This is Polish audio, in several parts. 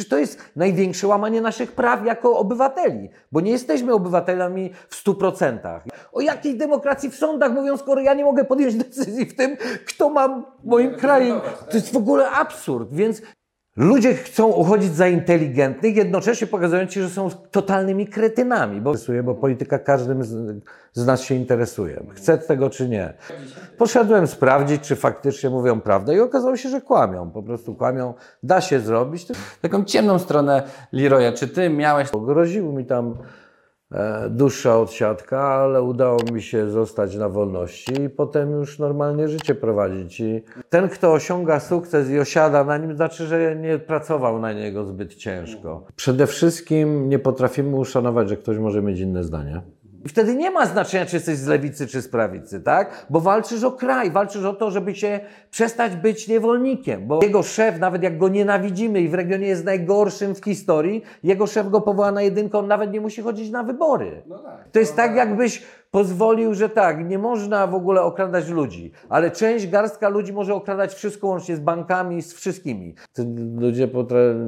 Przecież to jest największe łamanie naszych praw jako obywateli, bo nie jesteśmy obywatelami w stu procentach. O jakiej demokracji w sądach mówią, skoro ja nie mogę podjąć decyzji w tym, kto ma w moim kraju. To jest w ogóle absurd, więc Ludzie chcą uchodzić za inteligentnych, jednocześnie pokazując ci, że są totalnymi kretynami, bo, bo polityka każdym z, z nas się interesuje. Chce tego czy nie. Poszedłem sprawdzić, czy faktycznie mówią prawdę i okazało się, że kłamią. Po prostu kłamią. Da się zrobić. Taką ciemną stronę Leroya. Czy ty miałeś... Groził mi tam dłuższa odsiadka, ale udało mi się zostać na wolności i potem już normalnie życie prowadzić. I ten, kto osiąga sukces i osiada na nim, znaczy, że nie pracował na niego zbyt ciężko. Przede wszystkim nie potrafimy uszanować, że ktoś może mieć inne zdanie. Wtedy nie ma znaczenia, czy jesteś z lewicy, czy z prawicy, tak? Bo walczysz o kraj, walczysz o to, żeby się przestać być niewolnikiem. Bo jego szef, nawet jak go nienawidzimy i w regionie jest najgorszym w historii, jego szef go powoła na jedynkę, on nawet nie musi chodzić na wybory. To jest tak, jakbyś pozwolił, że tak, nie można w ogóle okradać ludzi, ale część, garstka ludzi może okradać wszystko łącznie z bankami, z wszystkimi. To ludzie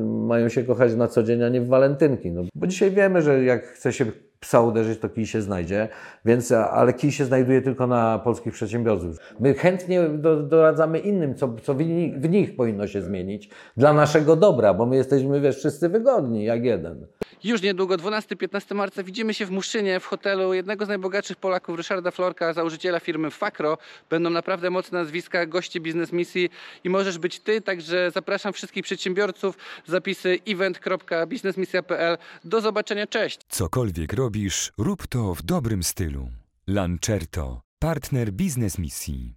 mają się kochać na co dzień, a nie w walentynki. No, bo dzisiaj wiemy, że jak chce się psa uderzyć, to kij się znajdzie, więc, ale kij się znajduje tylko na polskich przedsiębiorców. My chętnie do, doradzamy innym, co, co w, w nich powinno się zmienić dla naszego dobra, bo my jesteśmy, wiesz, wszyscy wygodni, jak jeden. Już niedługo, 12-15 marca, widzimy się w Muszynie, w hotelu jednego z najbogatszych Polaków, Ryszarda Florka, założyciela firmy Fakro. Będą naprawdę mocne nazwiska, goście biznes misji i możesz być ty, także zapraszam wszystkich przedsiębiorców. Zapisy event.biznesmisja.pl. Do zobaczenia, cześć! Cokolwiek robisz, rób to w dobrym stylu. Lancerto, partner biznes misji.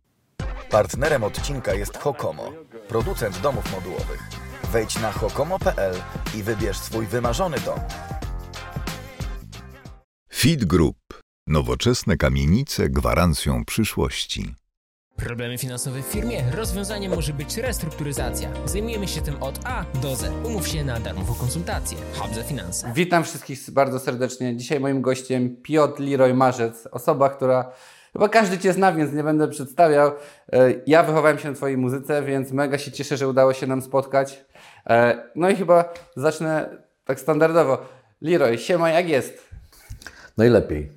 Partnerem odcinka jest Hokomo, producent domów modułowych. Wejdź na hokomo.pl i wybierz swój wymarzony dom. Feed Group. Nowoczesne kamienice gwarancją przyszłości. Problemy finansowe w firmie? Rozwiązaniem może być restrukturyzacja. Zajmujemy się tym od A do Z. Umów się na darmową konsultację. Hub za finanse. Witam wszystkich bardzo serdecznie. Dzisiaj moim gościem Piotr Leroy Marzec, osoba, która chyba każdy Cię zna, więc nie będę przedstawiał. E, Ja wychowałem się na Twojej muzyce, więc mega się cieszę, że udało się nam spotkać. E, No i chyba zacznę tak standardowo. Leroy, siema, jak jest? Najlepiej.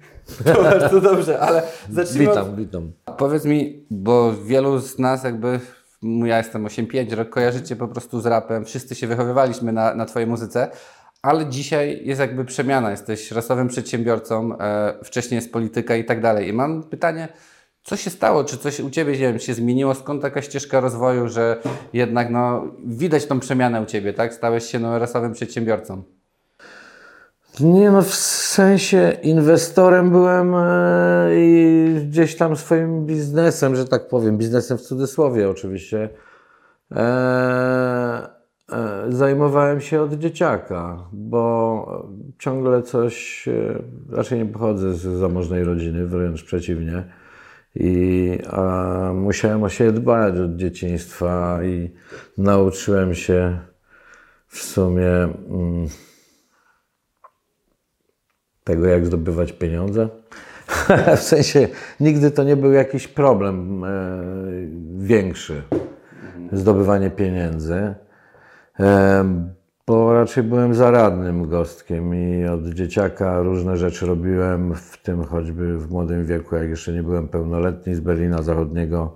To bardzo dobrze, ale zacznijmy od... Witam, witam. Powiedz mi, bo wielu z nas jakby, ja jestem 8-5, rok kojarzycie po prostu z rapem, wszyscy się wychowywaliśmy na, na Twojej muzyce, ale dzisiaj jest jakby przemiana, jesteś rasowym przedsiębiorcą, e, wcześniej jest polityka i tak dalej. I mam pytanie, co się stało, czy coś u Ciebie nie wiem, się zmieniło, skąd taka ścieżka rozwoju, że jednak no, widać tą przemianę u Ciebie, tak? Stałeś się no, rasowym przedsiębiorcą. Nie no, w sensie inwestorem byłem e, i gdzieś tam swoim biznesem, że tak powiem, biznesem w cudzysłowie oczywiście, e, zajmowałem się od dzieciaka, bo ciągle coś, e, raczej nie pochodzę z zamożnej rodziny, wręcz przeciwnie. I a, musiałem o siebie dbać od dzieciństwa i nauczyłem się w sumie mm, tego, jak zdobywać pieniądze. w sensie nigdy to nie był jakiś problem e, większy, zdobywanie pieniędzy, e, bo raczej byłem zaradnym gostkiem i od dzieciaka różne rzeczy robiłem, w tym choćby w młodym wieku, jak jeszcze nie byłem pełnoletni, z Berlina Zachodniego.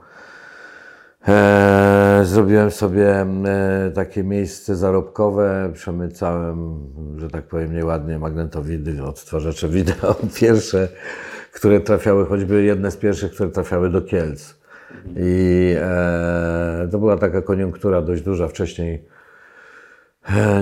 E, zrobiłem sobie e, takie miejsce zarobkowe, przemycałem, że tak powiem nieładnie, magnetowidy, odtwarzacze wideo, pierwsze, które trafiały, choćby jedne z pierwszych, które trafiały do Kielc. I e, to była taka koniunktura dość duża. Wcześniej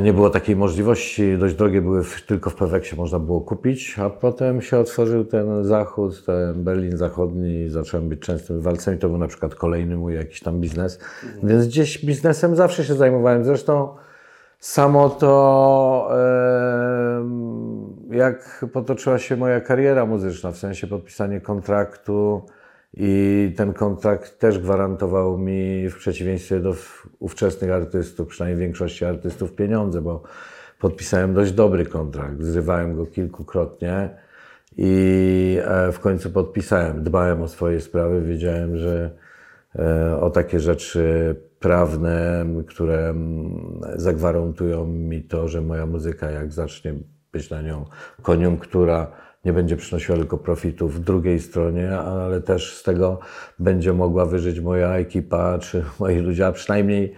nie było takiej możliwości, dość drogie były, w, tylko w Peweksie można było kupić, a potem się otworzył ten zachód, ten Berlin Zachodni i zacząłem być częstym bywalcem i to był na przykład kolejny mój jakiś tam biznes. Więc gdzieś biznesem zawsze się zajmowałem. Zresztą samo to, jak potoczyła się moja kariera muzyczna, w sensie podpisanie kontraktu i ten kontrakt też gwarantował mi, w przeciwieństwie do ówczesnych artystów, przynajmniej większości artystów, pieniądze, bo podpisałem dość dobry kontrakt, zrywałem go kilkukrotnie i e, w końcu podpisałem. Dbałem o swoje sprawy, wiedziałem, że e, o takie rzeczy prawne, które mm, zagwarantują mi to, że moja muzyka, jak zacznie być na nią koniunktura, nie będzie przynosiła tylko profitów drugiej stronie, ale też z tego będzie mogła wyżyć moja ekipa czy moi ludzie, a przynajmniej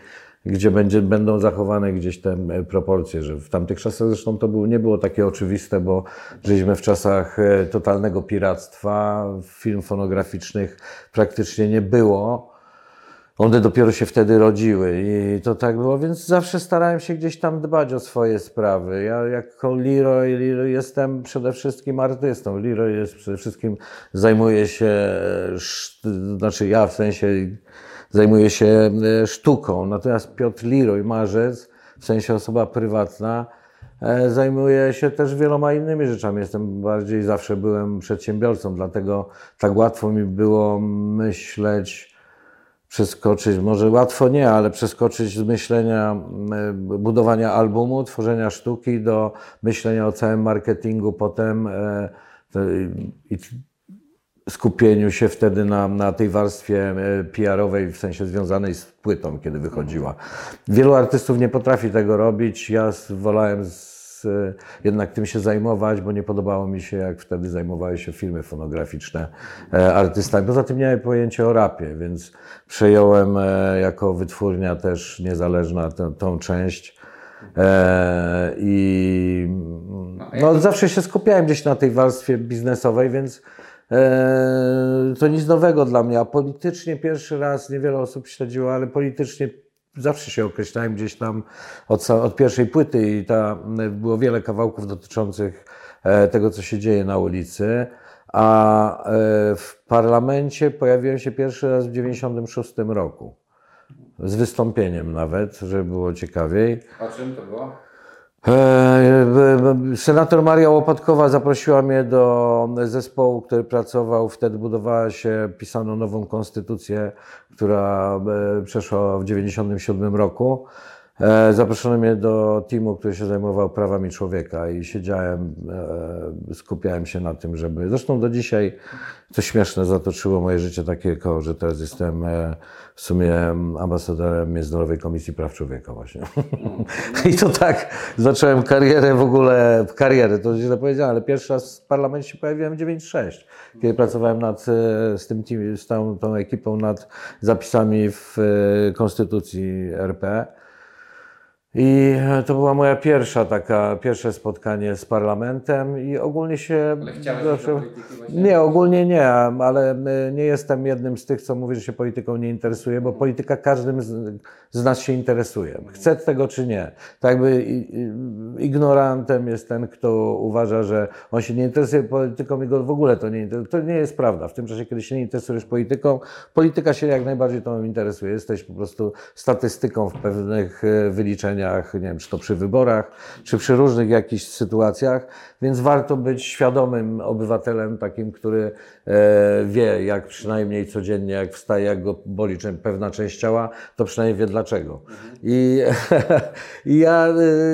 gdzie będzie, będą zachowane gdzieś te e, proporcje, że w tamtych czasach zresztą to było, nie było takie oczywiste, bo żyliśmy w czasach e, totalnego piractwa, film fonograficznych praktycznie nie było. One dopiero się wtedy rodziły i to tak było, więc zawsze starałem się gdzieś tam dbać o swoje sprawy. Ja jako Leroy, Leroy jestem przede wszystkim artystą. Leroy jest przede wszystkim, zajmuje się, znaczy ja w sensie zajmuję się e, sztuką, natomiast Piotr Leroy, marzec, w sensie osoba prywatna, e, zajmuje się też wieloma innymi rzeczami. Jestem bardziej, zawsze byłem przedsiębiorcą, dlatego tak łatwo mi było myśleć, przeskoczyć, może łatwo nie, ale przeskoczyć z myślenia e, budowania albumu, tworzenia sztuki do myślenia o całym marketingu potem e, i skupieniu się wtedy na, na tej warstwie e, PR-owej, w sensie związanej z płytą, kiedy wychodziła. Wielu artystów nie potrafi tego robić. Ja wolałem z, e, jednak tym się zajmować, bo nie podobało mi się, jak wtedy zajmowały się firmy fonograficzne e, artystami. Poza tym miałem pojęcie o rapie, więc przejąłem e, jako wytwórnia też niezależna tę, tą część. E, I no, zawsze się skupiałem gdzieś na tej warstwie biznesowej, więc to nic nowego dla mnie. A politycznie pierwszy raz niewiele osób śledziło, ale politycznie zawsze się określałem gdzieś tam od, od pierwszej płyty i ta, było wiele kawałków dotyczących e, tego, co się dzieje na ulicy. A e, w parlamencie pojawiłem się pierwszy raz w 96 roku. Z wystąpieniem nawet, żeby było ciekawiej. O czym to było? E, b- Senator Maria Łopatkowa zaprosiła mnie do zespołu, który pracował, wtedy budowała się, pisano nową konstytucję, która e, przeszła w 1997 roku. E, Zaproszono mnie do teamu, który się zajmował prawami człowieka i siedziałem, e, skupiałem się na tym, żeby. Zresztą do dzisiaj to śmieszne zatoczyło moje życie takie koło, że teraz jestem e, w sumie ambasadorem Międzynarodowej Komisji Praw Człowieka właśnie. I to tak zacząłem karierę w ogóle, karierę, to źle powiedziałem, ale pierwszy raz w parlamencie się pojawiłem w 9.6, kiedy pracowałem nad, z, tym team, z tą, tą ekipą nad zapisami w Konstytucji RP. I e, to była moja pierwsza taka, pierwsze spotkanie z parlamentem i ogólnie się... Ale chciałeś zawsze- właśnie? Nie, ogólnie nie, ale e, nie jestem jednym z tych, co mówi, że się polityką nie interesuje, bo polityka każdym z, z nas się interesuje. Chce tego czy nie. Tak i- ignorantem jest ten, kto uważa, że on się nie interesuje polityką i go w ogóle to nie interesuje. To nie jest prawda. W tym czasie, kiedy się nie interesujesz polityką, polityka się jak najbardziej tą interesuje. Jesteś po prostu statystyką w pewnych e, wyliczeniach, nie wiem, czy to przy wyborach, czy przy różnych jakichś sytuacjach, więc warto być świadomym obywatelem, takim, który e, wie, jak przynajmniej codziennie, jak wstaje, jak go boli pewna część ciała, to przynajmniej wie dlaczego. I, I ja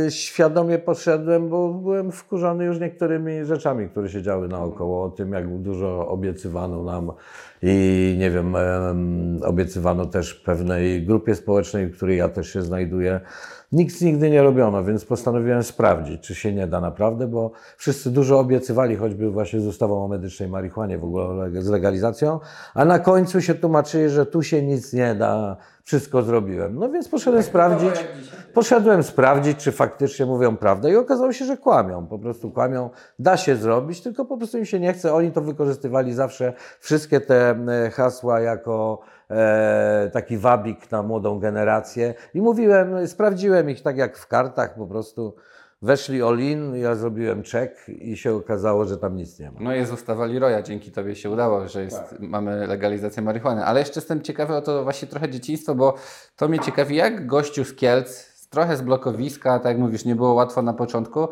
e, świadomie poszedłem, bo byłem wkurzony już niektórymi rzeczami, które się działy naokoło, o tym, jak dużo obiecywano nam i nie wiem, em, obiecywano też pewnej grupie społecznej, w której ja też się znajduję. Nic nigdy nie robiono, więc postanowiłem sprawdzić, czy się nie da naprawdę, bo wszyscy dużo obiecywali, choćby właśnie z ustawą o medycznej marihuanie, w ogóle z legalizacją, a na końcu się tłumaczyli, że tu się nic nie da, wszystko zrobiłem. No więc poszedłem sprawdzić. Poszedłem sprawdzić, czy faktycznie mówią prawdę i okazało się, że kłamią. Po prostu kłamią. Da się zrobić, tylko po prostu im się nie chce. Oni to wykorzystywali zawsze, wszystkie te e, hasła jako taki wabik na młodą generację. I mówiłem, sprawdziłem ich tak jak w kartach, po prostu weszli all-in, ja zrobiłem czek i się okazało, że tam nic nie ma. No jest ustawa Leroya, dzięki Tobie się udało, że jest, mamy legalizację marihuany. Ale jeszcze jestem ciekawy o to właśnie trochę dzieciństwo, bo to mnie ciekawi, jak gościu z Kielc, trochę z blokowiska, tak jak mówisz, nie było łatwo na początku,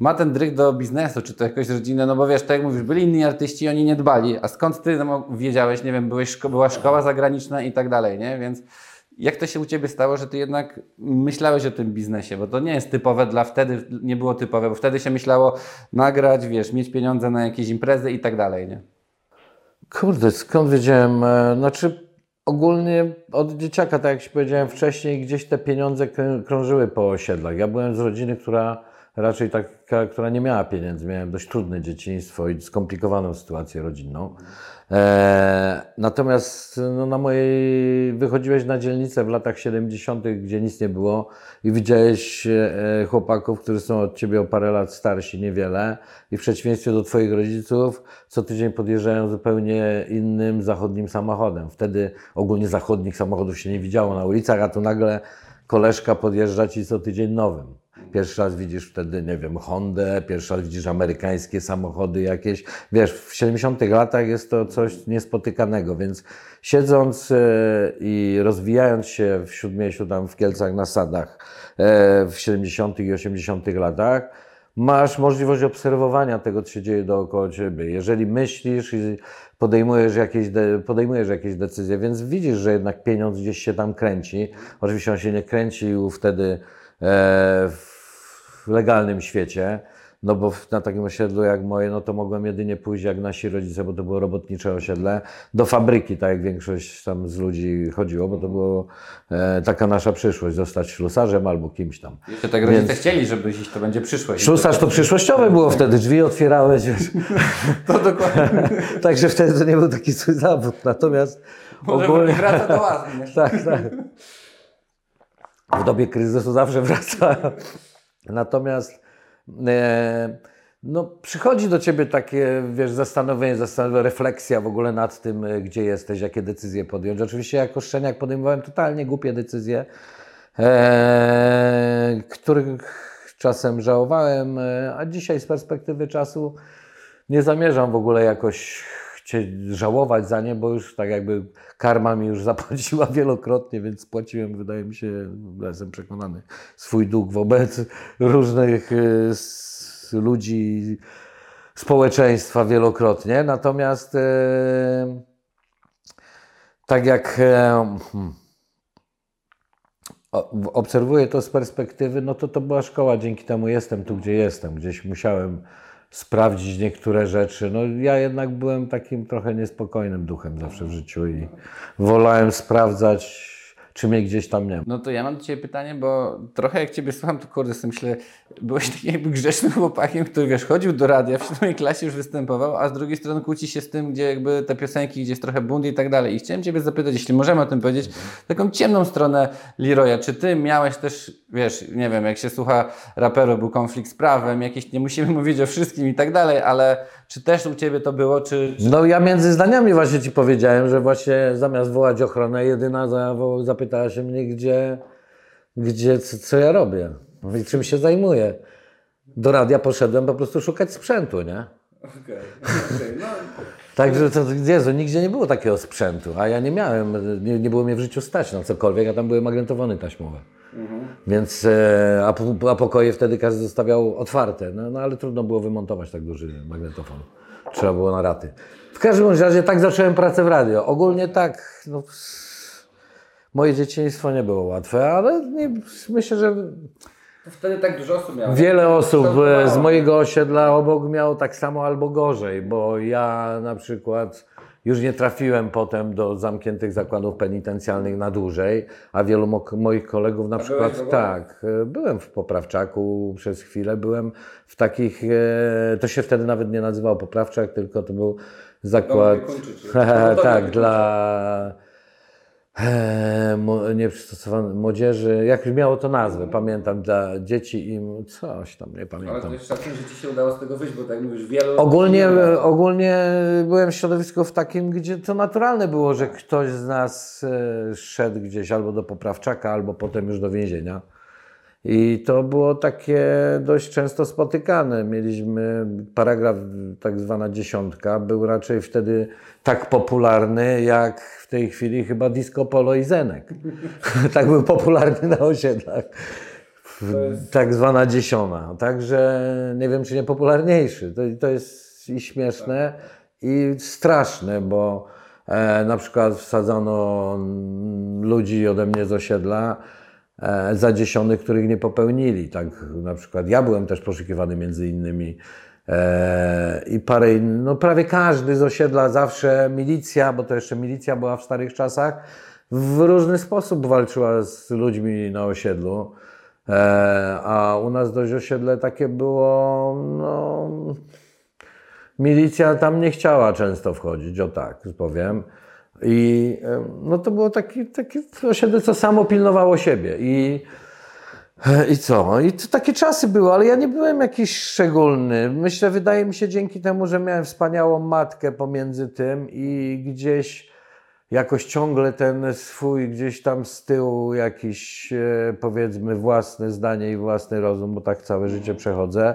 ma ten dryg do biznesu, czy to jakoś rodzinę, no bo wiesz, tak jak mówisz, byli inni artyści, oni nie dbali, a skąd Ty no, wiedziałeś, nie wiem, byłeś, szko- była szkoła zagraniczna i tak dalej, nie? Więc jak to się u Ciebie stało, że Ty jednak myślałeś o tym biznesie? Bo to nie jest typowe dla wtedy, nie było typowe, bo wtedy się myślało nagrać, wiesz, mieć pieniądze na jakieś imprezy i tak dalej, nie? Kurde, skąd wiedziałem? E, Znaczy, ogólnie od dzieciaka, tak jak Ci powiedziałem wcześniej, gdzieś te pieniądze krążyły po osiedlach. Ja byłem z rodziny, która raczej taka, która nie miała pieniędzy. Miałem dość trudne dzieciństwo i skomplikowaną sytuację rodzinną. E, natomiast no, na mojej wychodziłeś na dzielnicę w latach 70., gdzie nic nie było i widziałeś e, chłopaków, którzy są od ciebie o parę lat starsi, niewiele, i w przeciwieństwie do twoich rodziców, co tydzień podjeżdżają zupełnie innym zachodnim samochodem. Wtedy ogólnie zachodnich samochodów się nie widziało na ulicach, a tu nagle koleżka podjeżdża ci co tydzień nowym. Pierwszy raz widzisz wtedy, nie wiem, Hondę, pierwszy raz widzisz amerykańskie samochody jakieś. Wiesz, w 70 latach jest to coś niespotykanego, więc siedząc e, i rozwijając się w Śródmieściu, tam w Kielcach na Sadach e, w 70 i 80 latach, masz możliwość obserwowania tego, co się dzieje dookoła ciebie. Jeżeli myślisz i podejmujesz jakieś, de, podejmujesz jakieś decyzje, więc widzisz, że jednak pieniądz gdzieś się tam kręci. Oczywiście on się nie kręcił wtedy e, w legalnym świecie, no bo na takim osiedlu jak moje, no to mogłem jedynie pójść jak nasi rodzice, bo to było robotnicze osiedle, do fabryki, tak jak większość tam z ludzi chodziło, bo to było e, taka nasza przyszłość, zostać ślusarzem albo kimś tam. Jeszcze tak rodzice Więc- chcieli, żeby dziś to będzie przyszłość. Ślusarz to przyszłościowe było wtedy, drzwi otwierałeś, wiesz. To dokładnie. Także wtedy to nie był taki zły zawód. Natomiast Może ogólnie. wraca do? Tak, tak. W dobie kryzysu zawsze wraca. Natomiast e, no, przychodzi do ciebie takie, wiesz, zastanowienie, zastanowienie, refleksja w ogóle nad tym, e, gdzie jesteś, jakie decyzje podjąć. Oczywiście jako szczeniak podejmowałem totalnie głupie decyzje, e, których czasem żałowałem, e, a dzisiaj z perspektywy czasu nie zamierzam w ogóle jakoś chcie, żałować za nie, bo już tak jakby karma mi już zapłaciła wielokrotnie, więc spłaciłem, wydaje mi się, jestem przekonany, swój dług wobec różnych y, ludzi, społeczeństwa wielokrotnie. Natomiast e, tak jak e, hmm, obserwuję to z perspektywy, no to to była szkoła, dzięki temu jestem tu, gdzie jestem. Gdzieś musiałem sprawdzić niektóre rzeczy. No ja jednak byłem takim trochę niespokojnym duchem zawsze w życiu i wolałem sprawdzać, czy mnie gdzieś tam nie ma. No to ja mam do Ciebie pytanie, bo trochę jak Ciebie słucham, to kurde, sobie myślę, byłeś takim jakby grzecznym chłopakiem, który wiesz, chodził do radia, w siódmej klasie już występował, a z drugiej strony kłóci się z tym, gdzie jakby te piosenki gdzieś trochę bunt i tak dalej. I chciałem Ciebie zapytać, jeśli możemy o tym powiedzieć, taką ciemną stronę Leroya. Czy Ty miałeś też, wiesz, nie wiem, jak się słucha raperu, był konflikt z prawem, jakieś, nie musimy mówić o wszystkim i tak dalej, ale czy też u Ciebie to było, czy... No ja między zdaniami właśnie Ci powiedziałem, że właśnie zamiast wołać ochronę, jedyna zawo- zapytała się mnie, gdzie, gdzie co, co ja robię No i czym się zajmuję. Do radia poszedłem po prostu szukać sprzętu, nie? Także to, Jezu, nigdzie nie było takiego sprzętu, a ja nie miałem, nie, nie było mnie w życiu stać na cokolwiek, a tam były magnetofony taśmowe. Więc, e, a, a pokoje wtedy każdy zostawiał otwarte, no, no ale trudno było wymontować tak duży magnetofon. Trzeba było na raty. W każdym razie tak zacząłem pracę w radio. Ogólnie tak, no, moje dzieciństwo nie było łatwe, ale nie, myślę, że Wtedy tak dużo osób miało. Wiele osób e, z mojego osiedla obok miało tak samo albo gorzej, bo ja na przykład już nie trafiłem potem do zamkniętych zakładów penitencjalnych na dłużej, a wielu mo- moich kolegów na przykład byłeś w tak. e, Byłem w Poprawczaku przez chwilę, byłem w takich, e, to się wtedy nawet nie nazywało Poprawczak, tylko to był zakład, czy- tak, dla nieprzystosowanej młodzieży, jak miało to nazwę, pamiętam, dla dzieci i coś tam, nie Ale pamiętam. to jest szacun, że Ci się udało z tego wyjść, bo tak mówisz, wielu... Ogólnie, ogólnie byłem w środowisku w takim, gdzie to naturalne było, że ktoś z nas e, szedł gdzieś albo do poprawczaka, albo potem już do więzienia. I to było takie dość często spotykane. Mieliśmy paragraf, tak zwana dziesiątka, był raczej wtedy tak popularny, jak w tej chwili chyba disco polo i zenek. tak był popularny na osiedlach. Tak zwana dziesiona. Także nie wiem, czy nie popularniejszy. To, to jest i śmieszne, i straszne, bo e, na przykład wsadzano ludzi ode mnie z osiedla e, za dziesiony, których nie popełnili. Tak na przykład ja byłem też poszukiwany między innymi E, I parę, in- no prawie każdy z osiedla, zawsze milicja, bo to jeszcze milicja była w starych czasach, w różny sposób walczyła z ludźmi na osiedlu. E, a u nas dość osiedle takie było, no, milicja tam nie chciała często wchodzić, o tak powiem. I no to było taki, taki osiedle, co samo pilnowało siebie. I, I co? I to takie czasy były, ale ja nie byłem jakiś szczególny. Myślę, wydaje mi się, dzięki temu, że miałem wspaniałą matkę pomiędzy tym i gdzieś jakoś ciągle ten swój gdzieś tam z tyłu jakiś e, powiedzmy własne zdanie i własny rozum, bo tak całe życie przechodzę,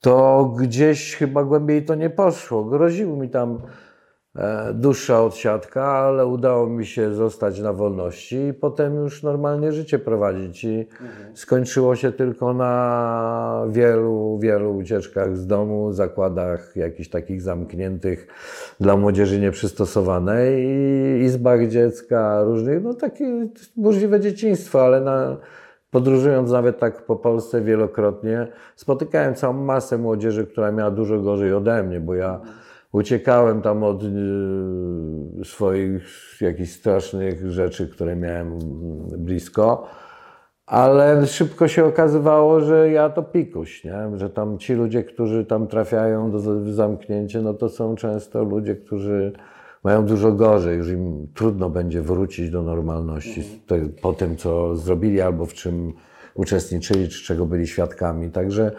to gdzieś chyba głębiej to nie poszło. Groził mi tam dłuższa odsiadka, ale udało mi się zostać na wolności i potem już normalnie życie prowadzić. I skończyło się tylko na wielu, wielu ucieczkach z domu, zakładach jakichś takich zamkniętych dla młodzieży nieprzystosowanej i izbach dziecka, różnych, no takie burzliwe dzieciństwo, ale na, podróżując nawet tak po Polsce wielokrotnie, spotykałem całą masę młodzieży, która miała dużo gorzej ode mnie, bo ja uciekałem tam od y, swoich jakichś strasznych rzeczy, które miałem mm, blisko, ale szybko się okazywało, że ja to pikuś, nie? że tam ci ludzie, którzy tam trafiają do w zamknięcie, no to są często ludzie, którzy mają dużo gorzej, już im trudno będzie wrócić do normalności po tym, co zrobili albo w czym uczestniczyli, czy czego byli świadkami. Także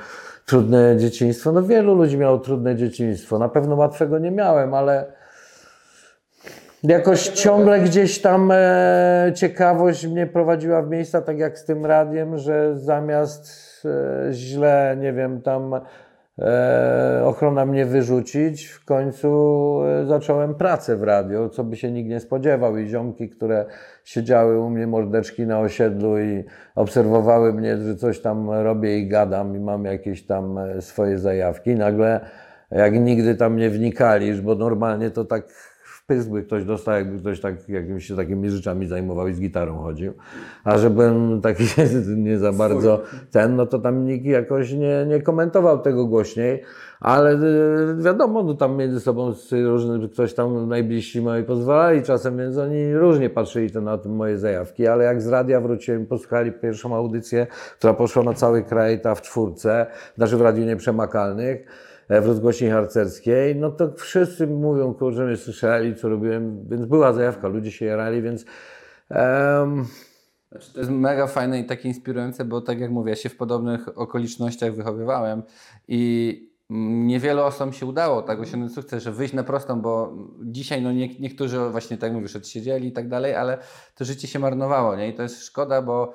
trudne dzieciństwo. No wielu ludzi miało trudne dzieciństwo. Na pewno łatwego nie miałem, ale jakoś ciągle gdzieś tam e, ciekawość mnie prowadziła w miejsca, tak jak z tym radiem, że zamiast e, źle, nie wiem, tam e, ochrona mnie wyrzucić, w końcu e, zacząłem pracę w radio, co by się nikt nie spodziewał. I ziomki, które siedziały u mnie mordeczki na osiedlu i obserwowały mnie, że coś tam robię i gadam i mam jakieś tam e, swoje zajawki, nagle jak nigdy tam nie wnikali, bo normalnie to tak w pysk by ktoś dostał, jakby ktoś tak, jakimiś się takimi rzeczami zajmował i z gitarą chodził. A że byłem taki nie za bardzo ten, no to tam nikt jakoś nie, nie komentował tego głośniej, ale y, wiadomo, no tam między sobą różny, ktoś tam najbliżsi moi pozwalali czasem, więc oni różnie patrzyli to na te moje zajawki, ale jak z radia wróciłem, posłuchali pierwszą audycję, która poszła na cały kraj, ta w czwórce, znaczy w Radiu Nieprzemakalnych, e, w rozgłośni harcerskiej, no to wszyscy mówią, kurczę, mnie słyszeli, co robiłem, więc była zajawka, ludzie się jarali, więc em, Znaczy, to jest mega fajne i takie inspirujące, bo tak jak mówię, ja się w podobnych okolicznościach wychowywałem i niewielu osobom się udało tak osiągnąć sukces, że wyjść na prostą, bo dzisiaj no nie, niektórzy właśnie tak mówisz, odsiedzieli i tak dalej, ale to życie się marnowało, nie? I to jest szkoda, bo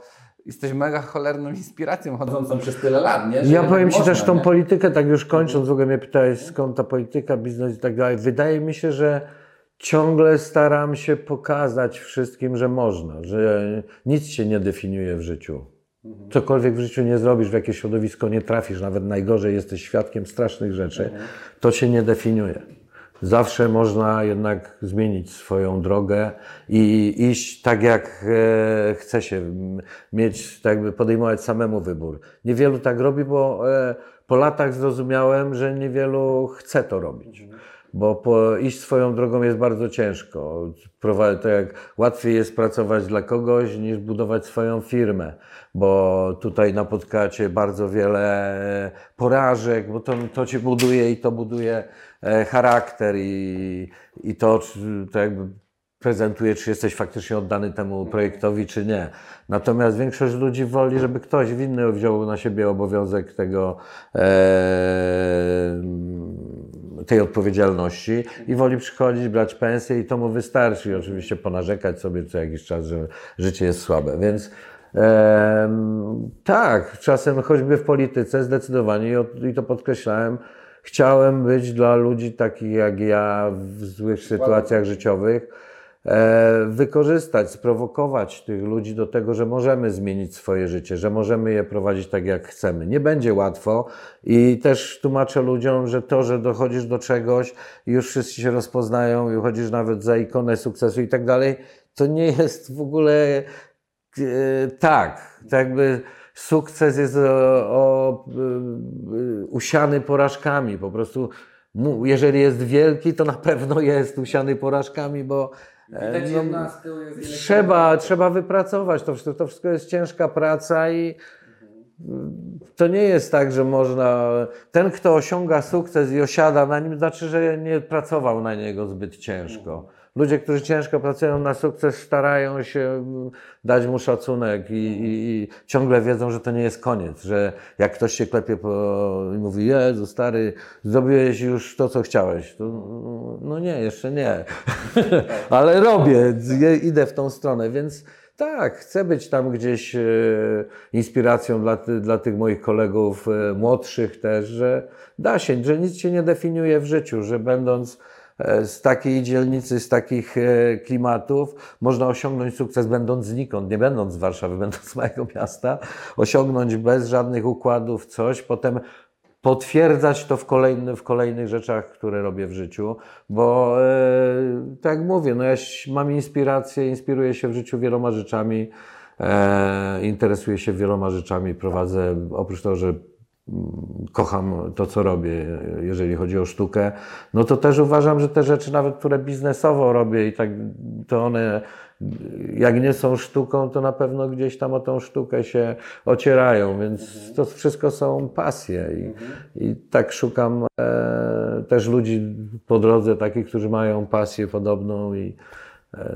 jesteś mega cholerną inspiracją chodzącą przez tyle lat, nie? Że Ja powiem Ci można, też tą nie? politykę, tak już kończąc, w ogóle mnie pytałeś skąd ta polityka, biznes i tak dalej. Wydaje mi się, że ciągle staram się pokazać wszystkim, że można, że nic się nie definiuje w życiu. Cokolwiek w życiu nie zrobisz, w jakieś środowisko nie trafisz, nawet najgorzej jesteś świadkiem strasznych rzeczy, to się nie definiuje. Zawsze można jednak zmienić swoją drogę i iść tak, jak e, chce się, mieć, tak jakby podejmować samemu wybór. Niewielu tak robi, bo e, po latach zrozumiałem, że niewielu chce to robić. Bo po, iść swoją drogą jest bardzo ciężko. To jak łatwiej jest pracować dla kogoś niż budować swoją firmę, bo tutaj napotkacie bardzo wiele porażek, bo to, to cię buduje i to buduje charakter i, i to, to jakby prezentuje, czy jesteś faktycznie oddany temu projektowi, czy nie. Natomiast większość ludzi woli, żeby ktoś inny wziął na siebie obowiązek tego, e, tej odpowiedzialności i woli przychodzić, brać pensję i to mu wystarczy. I oczywiście ponarzekać sobie co jakiś czas, że życie jest słabe. Więc em, tak, czasem choćby w polityce zdecydowanie i to podkreślałem, chciałem być dla ludzi takich jak ja w złych sytuacjach życiowych e, wykorzystać, sprowokować tych ludzi do tego, że możemy zmienić swoje życie, że możemy je prowadzić tak, jak chcemy. Nie będzie łatwo i też tłumaczę ludziom, że to, że dochodzisz do czegoś już wszyscy się rozpoznają i uchodzisz nawet za ikonę sukcesu i tak dalej, to nie jest w ogóle e, tak. To jakby sukces jest o, o, y, y, usiany porażkami. Po prostu, jeżeli jest wielki, to na pewno jest usiany porażkami, bo e, no, trzeba, trzeba wypracować. To wszystko, to wszystko jest ciężka praca i to nie jest tak, że można. Ten, kto osiąga sukces i osiada na nim, znaczy, że nie pracował na niego zbyt ciężko. Ludzie, którzy ciężko pracują na sukces, starają się dać mu szacunek i, i, i ciągle wiedzą, że to nie jest koniec, że jak ktoś się klepie po, i mówi, Jezu, stary, zrobiłeś już to, co chciałeś. To, no nie, jeszcze nie. Ale robię, idę w tą stronę, więc tak, chcę być tam gdzieś e, inspiracją dla, dla tych moich kolegów e, młodszych też, że da się, że nic się nie definiuje w życiu, że będąc z takiej dzielnicy, z takich e, klimatów, można osiągnąć sukces będąc znikąd, nie będąc z Warszawy, będąc z mojego miasta, osiągnąć bez żadnych układów coś, potem potwierdzać to w, kolejny, w kolejnych rzeczach, które robię w życiu, bo e, tak jak mówię, no ja mam inspirację, inspiruję się w życiu wieloma rzeczami, e, interesuję się wieloma rzeczami, prowadzę, oprócz tego, że kocham to, co robię, jeżeli chodzi o sztukę, no to też uważam, że te rzeczy, nawet które biznesowo robię i tak, to one, jak nie są sztuką, to na pewno gdzieś tam o tą sztukę się ocierają, więc to wszystko są pasje i, i tak szukam e, też ludzi po drodze, takich, którzy mają pasję podobną i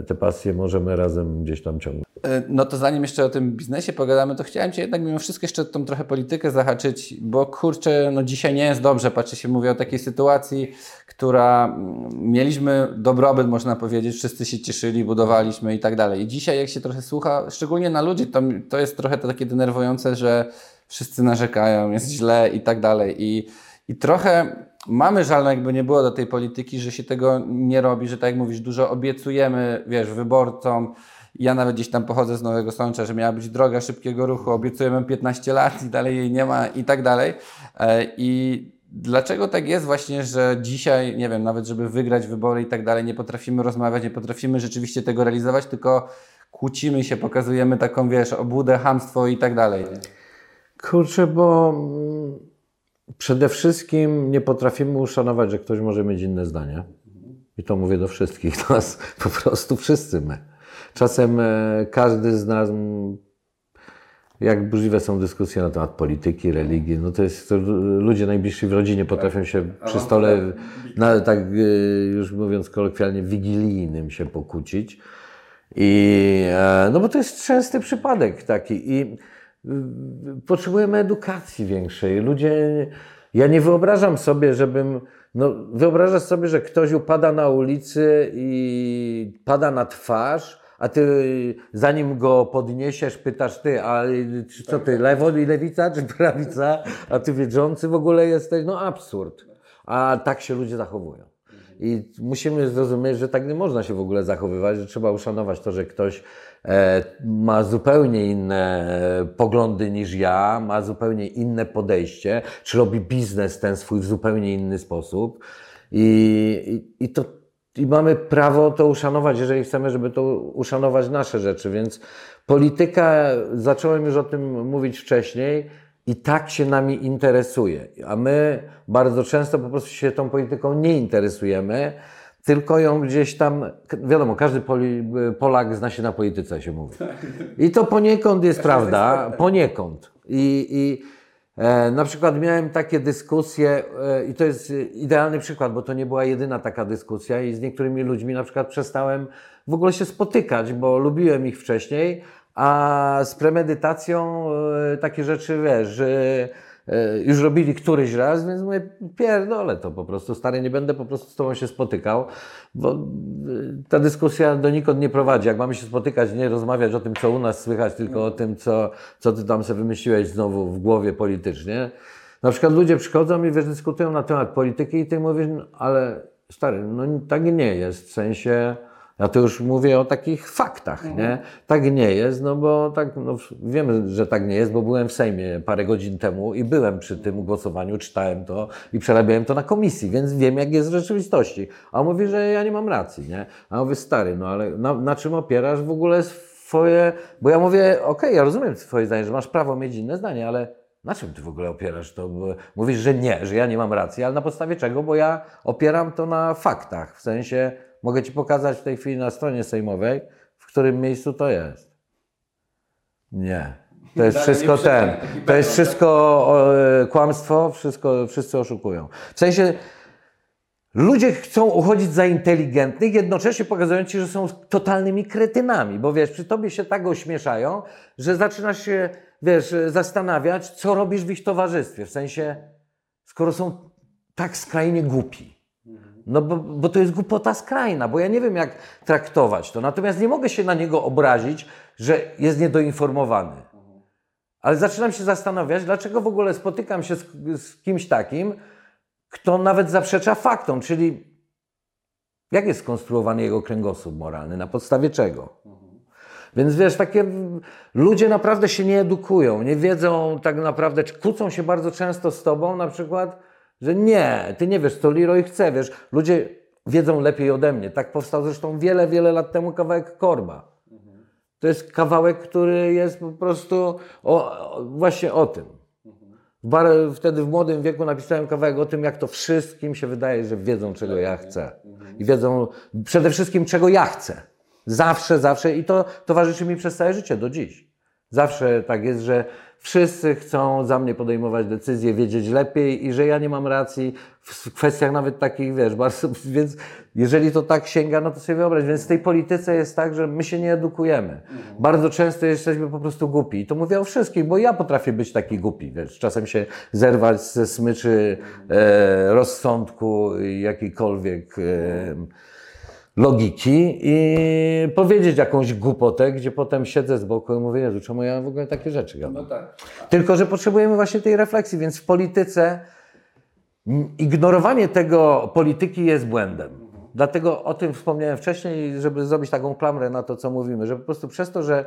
te pasje możemy razem gdzieś tam ciągnąć. E, No to zanim jeszcze o tym biznesie pogadamy, to chciałem Cię jednak mimo wszystko jeszcze tą trochę politykę zahaczyć, bo kurczę, no dzisiaj nie jest dobrze, patrzę się, mówię o takiej sytuacji, która mm, mieliśmy dobrobyt, można powiedzieć, wszyscy się cieszyli, budowaliśmy i tak dalej. I dzisiaj jak się trochę słucha, szczególnie na ludzi, to, to jest trochę to takie denerwujące, że wszyscy narzekają, jest źle i tak dalej. I, i trochę mamy żal, no jakby nie było do tej polityki, że się tego nie robi, że tak jak mówisz, dużo obiecujemy, wiesz, wyborcom, ja nawet gdzieś tam pochodzę z Nowego Sącza, że miała być droga szybkiego ruchu, obiecujemy 15 lat i dalej jej nie ma i tak dalej. E, I dlaczego tak jest właśnie, że dzisiaj, nie wiem, nawet żeby wygrać wybory i tak dalej, nie potrafimy rozmawiać, nie potrafimy rzeczywiście tego realizować, tylko kłócimy się, pokazujemy taką, wiesz, obłudę, hamstwo i tak dalej. Kurczę, bo mm, przede wszystkim nie potrafimy uszanować, że ktoś może mieć inne zdanie. I to mówię do wszystkich nas, po prostu wszyscy my. Czasem e, każdy z nas, jak burzliwe są dyskusje na temat polityki, religii, no to jest, to ludzie najbliżsi w rodzinie potrafią się przy stole, na, tak e, już mówiąc kolokwialnie, wigilijnym się pokłócić. I, e, no bo to jest częsty przypadek taki. I potrzebujemy edukacji większej. Ludzie, ja nie wyobrażam sobie, żebym, no wyobrażasz sobie, że ktoś upada na ulicy i pada na twarz, a ty zanim go podniesiesz, pytasz ty, a czy co ty, lewo i lewica, czy prawica, a ty wiedzący w ogóle jesteś, no absurd. A tak się ludzie zachowują. I musimy zrozumieć, że tak nie można się w ogóle zachowywać, że trzeba uszanować to, że ktoś e, ma zupełnie inne e, poglądy niż ja, ma zupełnie inne podejście, czy robi biznes ten swój w zupełnie inny sposób. I, i, i to i mamy prawo to uszanować, jeżeli chcemy, żeby to uszanować nasze rzeczy. Więc polityka, zacząłem już o tym mówić wcześniej, i tak się nami interesuje. A my bardzo często po prostu się tą polityką nie interesujemy, tylko ją gdzieś tam, wiadomo, każdy Poli, Polak zna się na polityce, się mówi. I to poniekąd jest prawda, poniekąd. I, i e, na przykład miałem takie dyskusje, e, i to jest idealny przykład, bo to nie była jedyna taka dyskusja, i z niektórymi ludźmi na przykład przestałem w ogóle się spotykać, bo lubiłem ich wcześniej, a z premedytacją e, takie rzeczy, wiesz, że e, już robili któryś raz, więc mówię, pierdolę to po prostu, stary, nie będę po prostu z Tobą się spotykał, bo e, ta dyskusja donikąd nie prowadzi. Jak mamy się spotykać, nie rozmawiać o tym, co u nas słychać, tylko o tym, co, co Ty tam sobie wymyśliłeś znowu w głowie politycznie. Na przykład ludzie przychodzą i wiesz, dyskutują na temat polityki i Ty mówisz, no, ale stary, no tak nie jest, w sensie... Ja to już mówię o takich faktach, nie? Tak nie jest, no bo tak, no wiemy, że tak nie jest, bo byłem w Sejmie parę godzin temu i byłem przy tym głosowaniu, czytałem to i przerabiałem to na komisji, więc wiem, jak jest w rzeczywistości. A on mówi, że ja nie mam racji, nie? A on mówi, stary, no ale na, na czym opierasz w ogóle twoje, bo ja mówię, okej, ja rozumiem twoje zdanie, że masz prawo mieć inne zdanie, ale na czym ty w ogóle opierasz to? Mówisz, że nie, że ja nie mam racji, ale na podstawie czego? Bo ja opieram to na faktach, w sensie mogę ci pokazać w tej chwili na stronie sejmowej, w którym miejscu to jest. Nie. To jest wszystko ten. To jest wszystko e, kłamstwo, wszystko, wszyscy oszukują. W sensie ludzie chcą uchodzić za inteligentnych, jednocześnie pokazując ci, że są totalnymi kretynami, bo wiesz, przy tobie się tak ośmieszają, że zaczynasz się, wiesz, zastanawiać, co robisz w ich towarzystwie. W sensie, skoro są tak skrajnie głupi. No bo, bo to jest głupota skrajna, bo ja nie wiem, jak traktować to. Natomiast nie mogę się na niego obrazić, że jest niedoinformowany. Ale zaczynam się zastanawiać, dlaczego w ogóle spotykam się z, z kimś takim, kto nawet zaprzecza faktom, czyli jak jest skonstruowany jego kręgosłup moralny, na podstawie czego. Więc wiesz, takie ludzie naprawdę się nie edukują, nie wiedzą tak naprawdę, kłócą się bardzo często z tobą na przykład, że nie, ty nie wiesz, co Leroy chce, wiesz, ludzie wiedzą lepiej ode mnie. Tak powstał zresztą wiele, wiele lat temu kawałek Korba. To jest kawałek, który jest po prostu o, o, właśnie o tym. Bar, wtedy w młodym wieku napisałem kawałek o tym, jak to wszystkim się wydaje, że wiedzą, czego ja chcę. I wiedzą przede wszystkim, czego ja chcę. Zawsze, zawsze. I to towarzyszy mi przez całe życie, do dziś. Zawsze tak jest, że wszyscy chcą za mnie podejmować decyzje, wiedzieć lepiej i że ja nie mam racji w kwestiach nawet takich, wiesz, bardzo, więc jeżeli to tak sięga, no to sobie wyobraź. Więc w tej polityce jest tak, że my się nie edukujemy. Bardzo często jesteśmy po prostu głupi. I to mówię o wszystkich, bo ja potrafię być taki głupi, wiesz, czasem się zerwać ze smyczy e, rozsądku jakiejkolwiek e, logiki i powiedzieć jakąś głupotę, gdzie potem siedzę z boku i mówię, Jezu, czemu ja w ogóle takie rzeczy gadam? No tak. Tylko, że potrzebujemy właśnie tej refleksji, więc w polityce ignorowanie tego polityki jest błędem. Dlatego o tym wspomniałem wcześniej, żeby zrobić taką klamrę na to, co mówimy, że po prostu przez to, że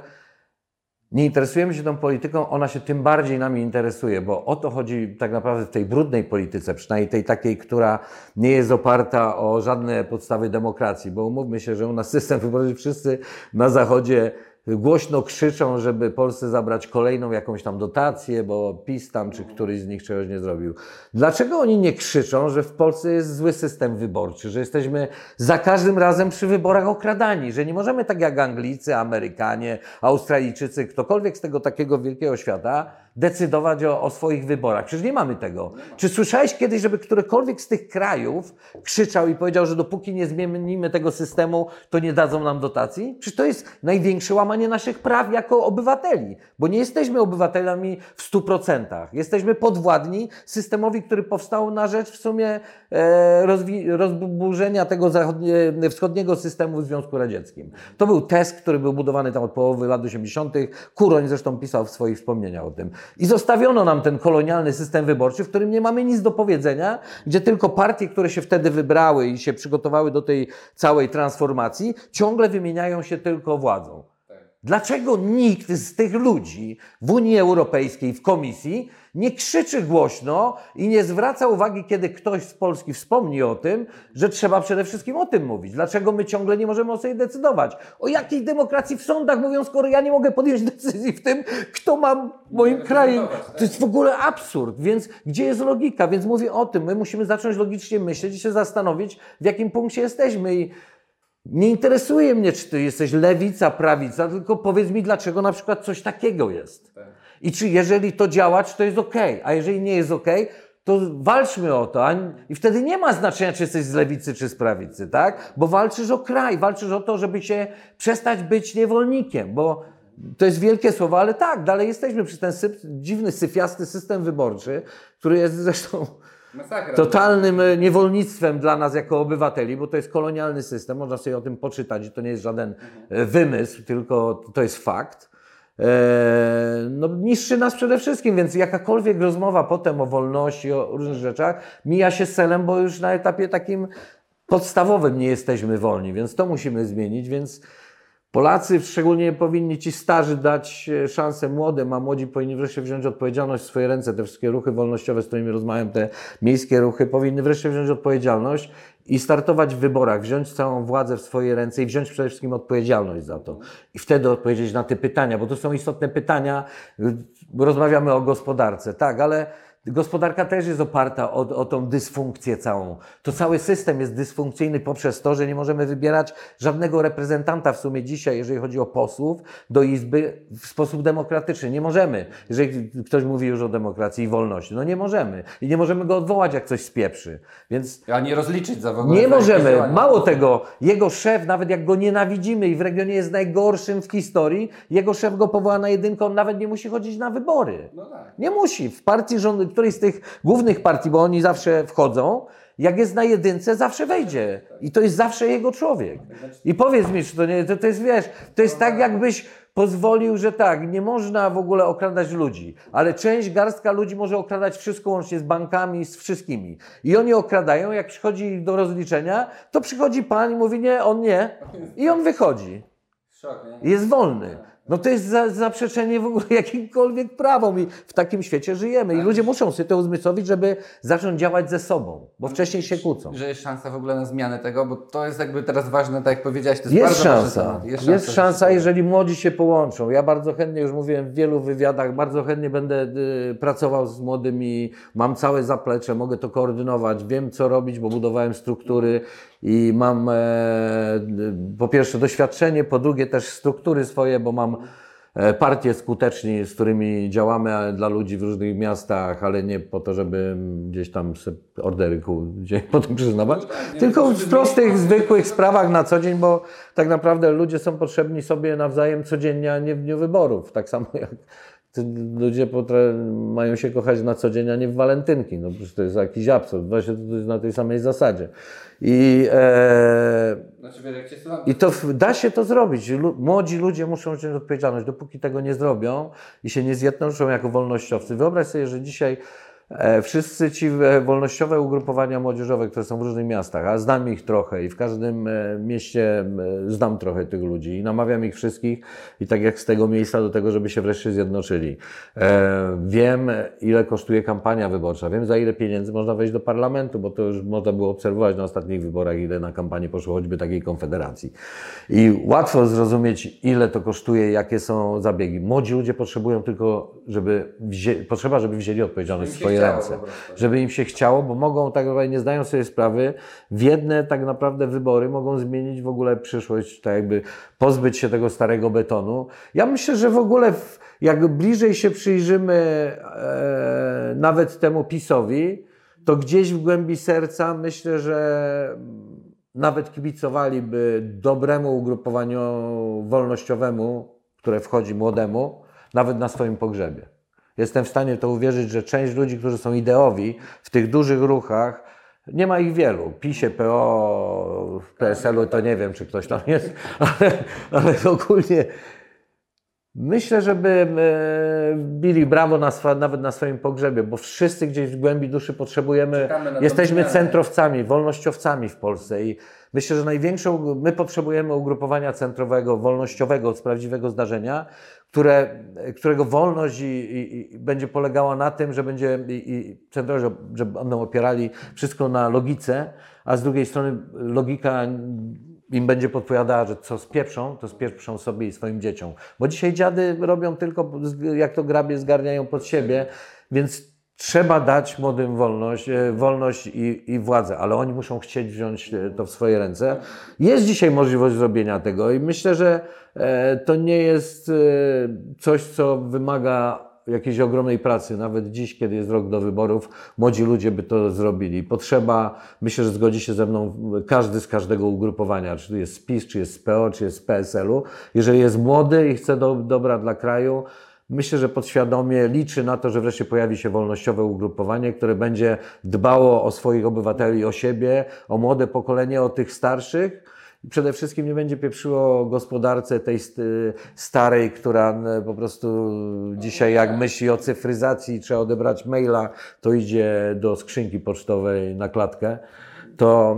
nie interesujemy się tą polityką, ona się tym bardziej nami interesuje, bo o to chodzi tak naprawdę w tej brudnej polityce, przynajmniej tej takiej, która nie jest oparta o żadne podstawy demokracji, bo umówmy się, że u nas system wyborczy wszyscy na Zachodzie głośno krzyczą, żeby Polsce zabrać kolejną jakąś tam dotację, bo PiS tam czy któryś z nich czegoś nie zrobił. Dlaczego oni nie krzyczą, że w Polsce jest zły system wyborczy, że jesteśmy za każdym razem przy wyborach okradani, że nie możemy tak jak Anglicy, Amerykanie, Australijczycy, ktokolwiek z tego takiego wielkiego świata decydować o, o swoich wyborach. Przecież nie mamy tego. Czy słyszałeś kiedyś, żeby którykolwiek z tych krajów krzyczał i powiedział, że dopóki nie zmienimy tego systemu, to nie dadzą nam dotacji? Przecież to jest największe łamanie naszych praw jako obywateli, bo nie jesteśmy obywatelami w 100%. Jesteśmy podwładni systemowi, który powstał na rzecz w sumie e, rozburzenia tego wschodniego systemu w Związku Radzieckim. To był test, który był budowany tam od połowy lat 80. Kuroń zresztą pisał w swoich wspomnieniach o tym. I zostawiono nam ten kolonialny system wyborczy, w którym nie mamy nic do powiedzenia, gdzie tylko partie, które się wtedy wybrały i się przygotowały do tej całej transformacji, ciągle wymieniają się tylko władzą. Dlaczego nikt z tych ludzi w Unii Europejskiej, w Komisji nie krzyczy głośno i nie zwraca uwagi, kiedy ktoś z Polski wspomni o tym, że trzeba przede wszystkim o tym mówić? Dlaczego my ciągle nie możemy o sobie decydować? O jakiej demokracji w sądach mówią, skoro ja nie mogę podjąć decyzji w tym, kto ma w moim kraju? To jest w ogóle absurd, więc gdzie jest logika? Więc mówię o tym, my musimy zacząć logicznie myśleć i się zastanowić, w jakim punkcie jesteśmy i nie interesuje mnie, czy ty jesteś lewica, prawica, tylko powiedz mi, dlaczego na przykład coś takiego jest. I czy jeżeli to działa, czy to jest ok, a jeżeli nie jest ok, to walczmy o to. I wtedy nie ma znaczenia, czy jesteś z lewicy, czy z prawicy, tak? Bo walczysz o kraj, walczysz o to, żeby się przestać być niewolnikiem, bo to jest wielkie słowo, ale tak, dalej jesteśmy przez ten dziwny, syfiasty system wyborczy, który jest zresztą Masakra. totalnym e, niewolnictwem dla nas jako obywateli, bo to jest kolonialny system, można sobie o tym poczytać i to nie jest żaden e, wymysł, tylko to jest fakt. E, No, niszczy nas przede wszystkim, więc jakakolwiek rozmowa potem o wolności, o różnych rzeczach mija się celem, bo już na etapie takim podstawowym nie jesteśmy wolni, więc to musimy zmienić, więc Polacy, szczególnie powinni ci starzy dać e, szansę młodym, a młodzi powinni wreszcie wziąć odpowiedzialność w swoje ręce. Te wszystkie ruchy wolnościowe, z którymi rozmawiam, te miejskie ruchy, powinny wreszcie wziąć odpowiedzialność i startować w wyborach, wziąć całą władzę w swoje ręce i wziąć przede wszystkim odpowiedzialność za to. I wtedy odpowiedzieć na te pytania, bo to są istotne pytania. Rozmawiamy o gospodarce, tak, ale Gospodarka też jest oparta o, o tą dysfunkcję całą. To cały system jest dysfunkcyjny poprzez to, że nie możemy wybierać żadnego reprezentanta w sumie dzisiaj, jeżeli chodzi o posłów, do Izby w sposób demokratyczny. Nie możemy. Jeżeli ktoś mówi już o demokracji i wolności, no nie możemy. I nie możemy go odwołać, jak coś spieprzy. Więc A nie rozliczyć za w ogóle. nie możemy. Mało tego, jego szef, nawet jak go nienawidzimy i w regionie jest najgorszym w historii, jego szef go powoła na jedynkę, on nawet nie musi chodzić na wybory. No tak. Nie musi. W partii rząd, której z tych głównych partii, bo oni zawsze wchodzą, jak jest na jedynce, zawsze wejdzie. I to jest zawsze jego człowiek. I powiedz mi, czy to nie, to, to jest, wiesz, to jest tak, jakbyś pozwolił, że tak, nie można w ogóle okradać ludzi, ale część, garstka ludzi może okradać wszystko łącznie z bankami, z wszystkimi. I oni okradają, jak przychodzi do rozliczenia, to przychodzi pan i mówi nie, on nie. I on wychodzi. Jest wolny. No to jest za, zaprzeczenie w ogóle jakimkolwiek prawom i w takim świecie żyjemy. I ludzie muszą sobie to uzmysłowić, żeby zacząć działać ze sobą, bo wcześniej się kłócą. Że jest szansa w ogóle na zmianę tego, bo to jest jakby teraz ważne, tak jak powiedziałeś, to jest, Jest bardzo szansa. temat. Jest szansa, że- jeżeli młodzi się połączą. Ja bardzo chętnie, już mówiłem w wielu wywiadach, bardzo chętnie będę y, pracował z młodymi. Mam całe zaplecze, mogę to koordynować, wiem co robić, bo budowałem struktury i mam e, po pierwsze doświadczenie, po drugie też struktury swoje, bo mam e, partie skuteczni, z którymi działamy dla ludzi w różnych miastach, ale nie po to, żeby gdzieś tam ordery gdzieś potem przyznawać, tylko w prostych, zwykłych sprawach na co dzień, bo tak naprawdę ludzie są potrzebni sobie nawzajem codziennie, a nie w dniu wyborów. Tak samo jak ludzie mają się kochać na co dzień, a nie w walentynki. No przecież to jest jakiś absurd. Właśnie to jest na tej samej zasadzie. I e, Znaczy, i to da się to zrobić. Lu- Młodzi ludzie muszą wziąć odpowiedzialność. Dopóki tego nie zrobią i się nie zjednoczą jako wolnościowcy. Wyobraź sobie, że dzisiaj wszyscy ci e, wolnościowe ugrupowania młodzieżowe, które są w różnych miastach, a znam ich trochę i w każdym e, mieście e, znam trochę tych ludzi i namawiam ich wszystkich i tak jak z tego miejsca do tego, żeby się wreszcie zjednoczyli. E, wiem, ile kosztuje kampania wyborcza, wiem, za ile pieniędzy można wejść do parlamentu, bo to już można było obserwować na ostatnich wyborach, ile na kampanię poszło choćby takiej konfederacji. I łatwo zrozumieć, ile to kosztuje, jakie są zabiegi. Młodzi ludzie potrzebują tylko, żeby wzię- potrzeba, żeby wzięli odpowiedzialność się swoje chciało ręce. Żeby im się chciało, bo mogą tak naprawdę, nie zdają sobie sprawy, w jedne tak naprawdę wybory mogą zmienić w ogóle przyszłość, tak jakby pozbyć się tego starego betonu. Ja myślę, że w ogóle w, jak bliżej się przyjrzymy e, nawet temu PiSowi, to gdzieś w głębi serca myślę, że nawet kibicowaliby dobremu ugrupowaniu wolnościowemu, które wchodzi młodemu, nawet na swoim pogrzebie. Jestem w stanie w to uwierzyć, że część ludzi, którzy są ideowi w tych dużych ruchach, nie ma ich wielu. PiSie, PO, PSL-u to nie wiem, czy ktoś tam jest, ale, ale ogólnie myślę, żeby e, bili brawo na swa, nawet na swoim pogrzebie, bo wszyscy gdzieś w głębi duszy potrzebujemy, jesteśmy centrowcami, wolnościowcami w Polsce i myślę, że największą, my potrzebujemy ugrupowania centrowego, wolnościowego z prawdziwego zdarzenia, które, którego wolność i, i, i będzie polegała na tym, że będzie i, centrowi, że, będą opierali wszystko na logice, a z drugiej strony logika im będzie podpowiadała, że co spieprzą, to spieprzą sobie i swoim dzieciom. Bo dzisiaj dziady robią tylko, jak to grabie zgarniają pod siebie, więc trzeba dać młodym wolność, e, wolność i, i władzę, ale oni muszą chcieć wziąć e, to w swoje ręce. Jest dzisiaj możliwość zrobienia tego i myślę, że e, to nie jest coś, co wymaga jakiejś ogromnej pracy. Nawet dziś, kiedy jest rok do wyborów, młodzi ludzie by to zrobili. Potrzeba, myślę, że zgodzi się ze mną każdy z każdego ugrupowania, czy jest z PiS, czy jest z PO, czy jest z PSL-u. Jeżeli jest młody i chce do, dobra dla kraju, Myślę, że podświadomie liczy na to, że wreszcie pojawi się wolnościowe ugrupowanie, które będzie dbało o swoich obywateli, o siebie, o młode pokolenie, o tych starszych. Przede wszystkim nie będzie pieprzyło gospodarce tej st- starej, która po prostu dzisiaj jak myśli o cyfryzacji, trzeba odebrać maila, to idzie do skrzynki pocztowej na klatkę. To,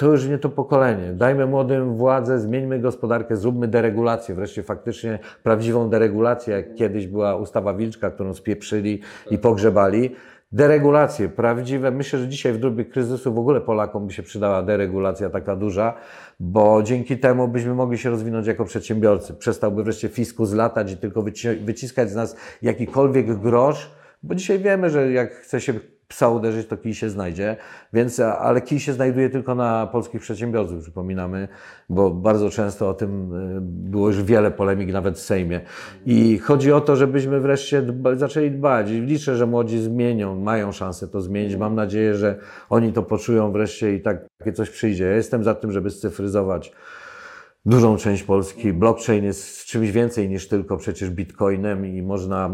to już nie to pokolenie. Dajmy młodym władzę, zmieńmy gospodarkę, zróbmy deregulację, wreszcie faktycznie prawdziwą deregulację, jak kiedyś była ustawa Wilczka, którą spieprzyli i pogrzebali. Deregulacje prawdziwe. Myślę, że dzisiaj w dobie kryzysu w ogóle Polakom by się przydała deregulacja taka duża, bo dzięki temu byśmy mogli się rozwinąć jako przedsiębiorcy. Przestałby wreszcie fiskus latać i tylko wyci- wyciskać z nas jakikolwiek grosz, bo dzisiaj wiemy, że jak chce się psa uderzyć, to kij się znajdzie, więc, ale kij się znajduje tylko na polskich przedsiębiorców, przypominamy, bo bardzo często o tym y, było już wiele polemik nawet w Sejmie. I chodzi o to, żebyśmy wreszcie dba, zaczęli dbać i liczę, że młodzi zmienią, mają szansę to zmienić. Mam nadzieję, że oni to poczują wreszcie i tak, takie coś przyjdzie. Ja jestem za tym, żeby scyfryzować dużą część Polski. Blockchain jest czymś więcej niż tylko przecież bitcoinem i można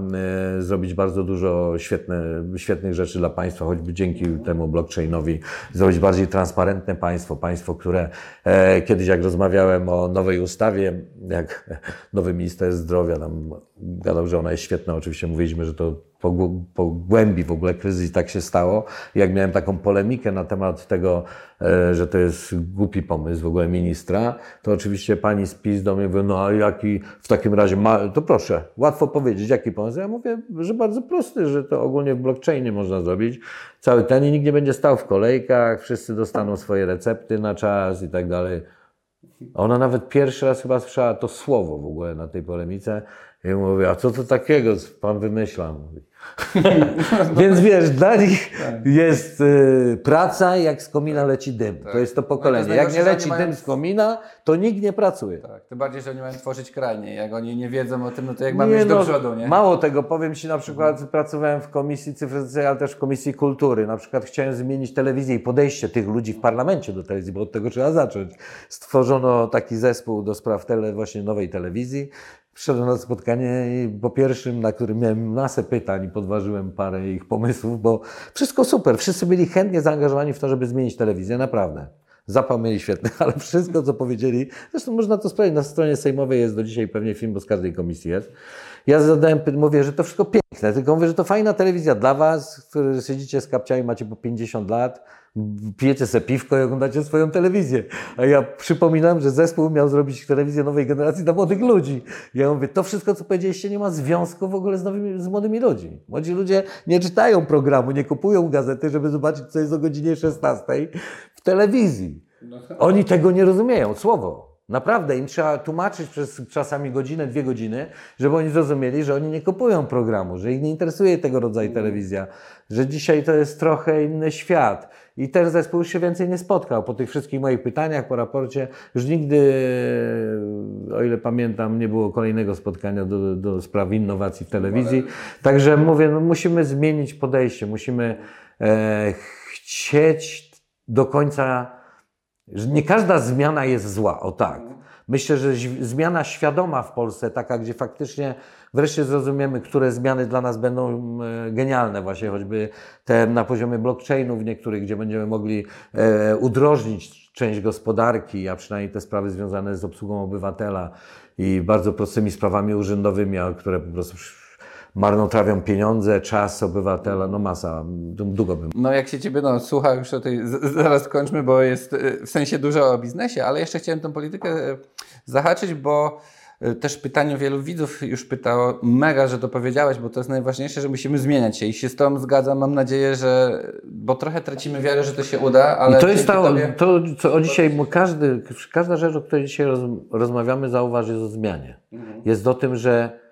e, zrobić bardzo dużo świetne, świetnych rzeczy dla państwa, choćby dzięki temu blockchainowi zrobić bardziej transparentne państwo, państwo, które e, kiedyś jak rozmawiałem o nowej ustawie, jak nowy minister zdrowia tam gadał, że ona jest świetna, oczywiście mówiliśmy, że to po, głą- po głębi w ogóle kryzys i tak się stało. Jak miałem taką polemikę na temat tego, e, że to jest głupi pomysł w ogóle ministra, to oczywiście pani z PiS do mnie mówi, no a jaki w takim razie ma, to proszę, łatwo powiedzieć, jaki pomysł. Ja mówię, że bardzo prosty, że to ogólnie w blockchainie można zrobić. Cały ten i nikt nie będzie stał w kolejkach, wszyscy dostaną swoje recepty na czas i tak dalej. Ona nawet pierwszy raz chyba słyszała to słowo w ogóle na tej polemice. I mówię, a co to takiego pan wymyśla? Mówi. Więc wiesz, dla nich jest y, praca, jak z komina leci dym. To jest to pokolenie. No to jak nie leci dym mają- z komina, to nikt nie pracuje. Tak, tym bardziej, że oni mają tworzyć krajnie. Jak oni nie wiedzą o tym, no to jak mamy Nie, iść do no, przodu, nie? Mało tego, powiem Ci na przykład, pracowałem w Komisji Cyfryzacji, ale też w Komisji Kultury. Na przykład chciałem zmienić telewizję i podejście tych ludzi w parlamencie do telewizji, bo od tego trzeba zacząć. Stworzono taki zespół do spraw tele, właśnie nowej telewizji. Przyszedłem na spotkanie i po pierwszym, na którym miałem masę pytań i podważyłem parę ich pomysłów, bo wszystko super. Wszyscy byli chętnie zaangażowani w to, żeby zmienić telewizję, naprawdę. Zapał mieli świetny, ale wszystko, co powiedzieli, zresztą można to sprawdzić, na stronie sejmowej jest do dzisiaj pewnie film, bo z każdej komisji jest. Ja zadałem, mówię, że to wszystko piękne, tylko mówię, że to fajna telewizja dla was, którzy siedzicie z kapciami, macie po 50 lat, pijecie sobie piwko i oglądacie swoją telewizję. A ja przypominam, że zespół miał zrobić telewizję nowej generacji dla młodych ludzi. Ja mówię, to wszystko, co powiedzieliście, nie ma związku w ogóle z, nowymi, z młodymi ludźmi. Młodzi ludzie nie czytają programu, nie kupują gazety, żeby zobaczyć, co jest o godzinie 16 w telewizji. Oni tego nie rozumieją, słowo. Naprawdę, im trzeba tłumaczyć przez czasami godzinę, dwie godziny, żeby oni zrozumieli, że oni nie kupują programu, że ich nie interesuje tego rodzaju telewizja, że dzisiaj to jest trochę inny świat. I ten zespół już się więcej nie spotkał. Po tych wszystkich moich pytaniach, po raporcie, już nigdy, o ile pamiętam, nie było kolejnego spotkania do, do spraw innowacji w telewizji. Także mówię, no musimy zmienić podejście, musimy e, chcieć do końca nie każda zmiana jest zła, o tak. Myślę, że zmiana świadoma w Polsce, taka, gdzie faktycznie wreszcie zrozumiemy, które zmiany dla nas będą e, genialne, właśnie choćby te na poziomie blockchainów niektórych, gdzie będziemy mogli e, udrożnić część gospodarki, a przynajmniej te sprawy związane z obsługą obywatela i bardzo prostymi sprawami urzędowymi, które po prostu marnotrawią pieniądze, czas obywatela, no masa, długo bym No jak się Ciebie no, słucha już o tej, zaraz kończmy, bo jest y, w sensie dużo o biznesie, ale jeszcze chciałem tą politykę y, zahaczyć, bo y, też pytanie wielu widzów już pytało, mega, że to powiedziałeś, bo to jest najważniejsze, że musimy zmieniać się i się z Tobą zgadzam, mam nadzieję, że, bo trochę tracimy wiarę, że to się uda, ale I to jest tobie- to, co o dzisiaj, każdy, każda rzecz, o której dzisiaj roz, rozmawiamy, zauważ, jest o zmianie. Jest o tym, że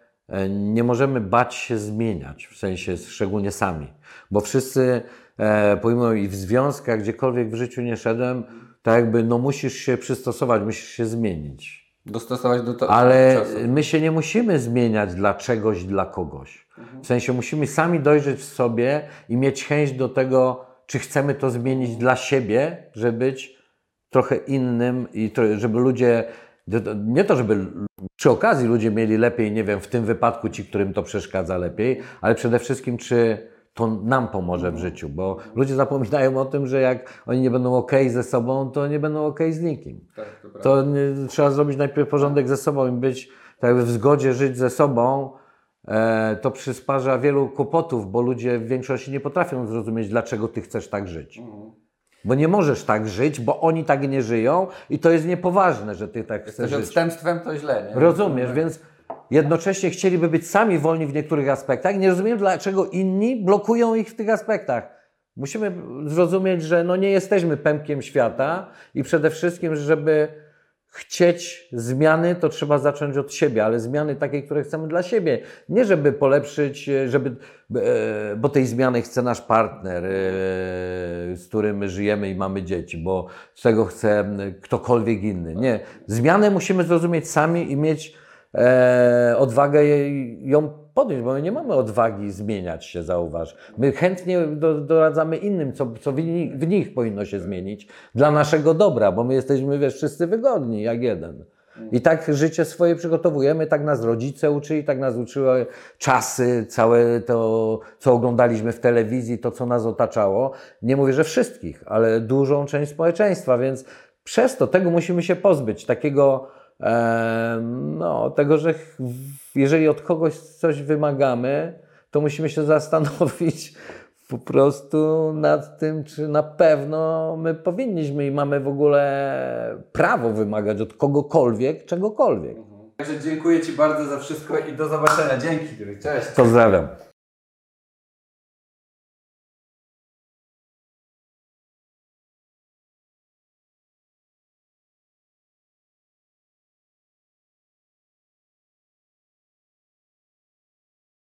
nie możemy bać się zmieniać, w sensie szczególnie sami, bo wszyscy, e, pomimo i w związkach, gdziekolwiek w życiu nie szedłem, tak jakby, no musisz się przystosować, musisz się zmienić. dostosować do to, Ale czasu. my się nie musimy zmieniać dla czegoś, dla kogoś. W sensie musimy sami dojrzeć w sobie i mieć chęć do tego, czy chcemy to zmienić dla siebie, żeby być trochę innym i żeby ludzie, nie to, żeby przy okazji ludzie mieli lepiej, nie wiem, w tym wypadku ci, którym to przeszkadza lepiej, ale przede wszystkim, czy to nam pomoże w życiu, bo ludzie zapominają o tym, że jak oni nie będą ok ze sobą, to nie będą ok z nikim. To nie, trzeba zrobić najpierw porządek ze sobą i być tak jakby w zgodzie, żyć ze sobą. E, to przysparza wielu kłopotów, bo ludzie w większości nie potrafią zrozumieć, dlaczego ty chcesz tak żyć. Bo nie możesz tak żyć, bo oni tak nie żyją i to jest niepoważne, że ty tak chcesz Jesteś żyć. odstępstwem, to źle, nie? Rozumiesz, więc jednocześnie chcieliby być sami wolni w niektórych aspektach. Nie rozumiem, dlaczego inni blokują ich w tych aspektach. Musimy zrozumieć, że no nie jesteśmy pępkiem świata i przede wszystkim, żeby chcieć zmiany, to trzeba zacząć od siebie, ale zmiany takie, które chcemy dla siebie. Nie żeby polepszyć, e, żeby, e, bo tej zmiany chce nasz partner, e, z którym my żyjemy i mamy dzieci, bo tego chce ktokolwiek inny. Nie. Zmianę musimy zrozumieć sami i mieć odwagę ją podjąć, bo my nie mamy odwagi zmieniać się, zauważ. My chętnie do, doradzamy innym, co, co w, nich, w nich powinno się zmienić dla naszego dobra, bo my jesteśmy, wiesz, wszyscy wygodni, jak jeden. I tak życie swoje przygotowujemy, tak nas rodzice uczyli, tak nas uczyły czasy, całe to, co oglądaliśmy w telewizji, to, co nas otaczało. Nie mówię, że wszystkich, ale dużą część społeczeństwa, więc przez to tego musimy się pozbyć, takiego, e, no, tego, że jeżeli od kogoś coś wymagamy, to musimy się zastanowić po prostu nad tym, czy na pewno my powinniśmy i mamy w ogóle prawo wymagać od kogokolwiek czegokolwiek. Także dziękuję Ci bardzo za wszystko i do zobaczenia. Dzięki. Cześć. Pozdrawiam.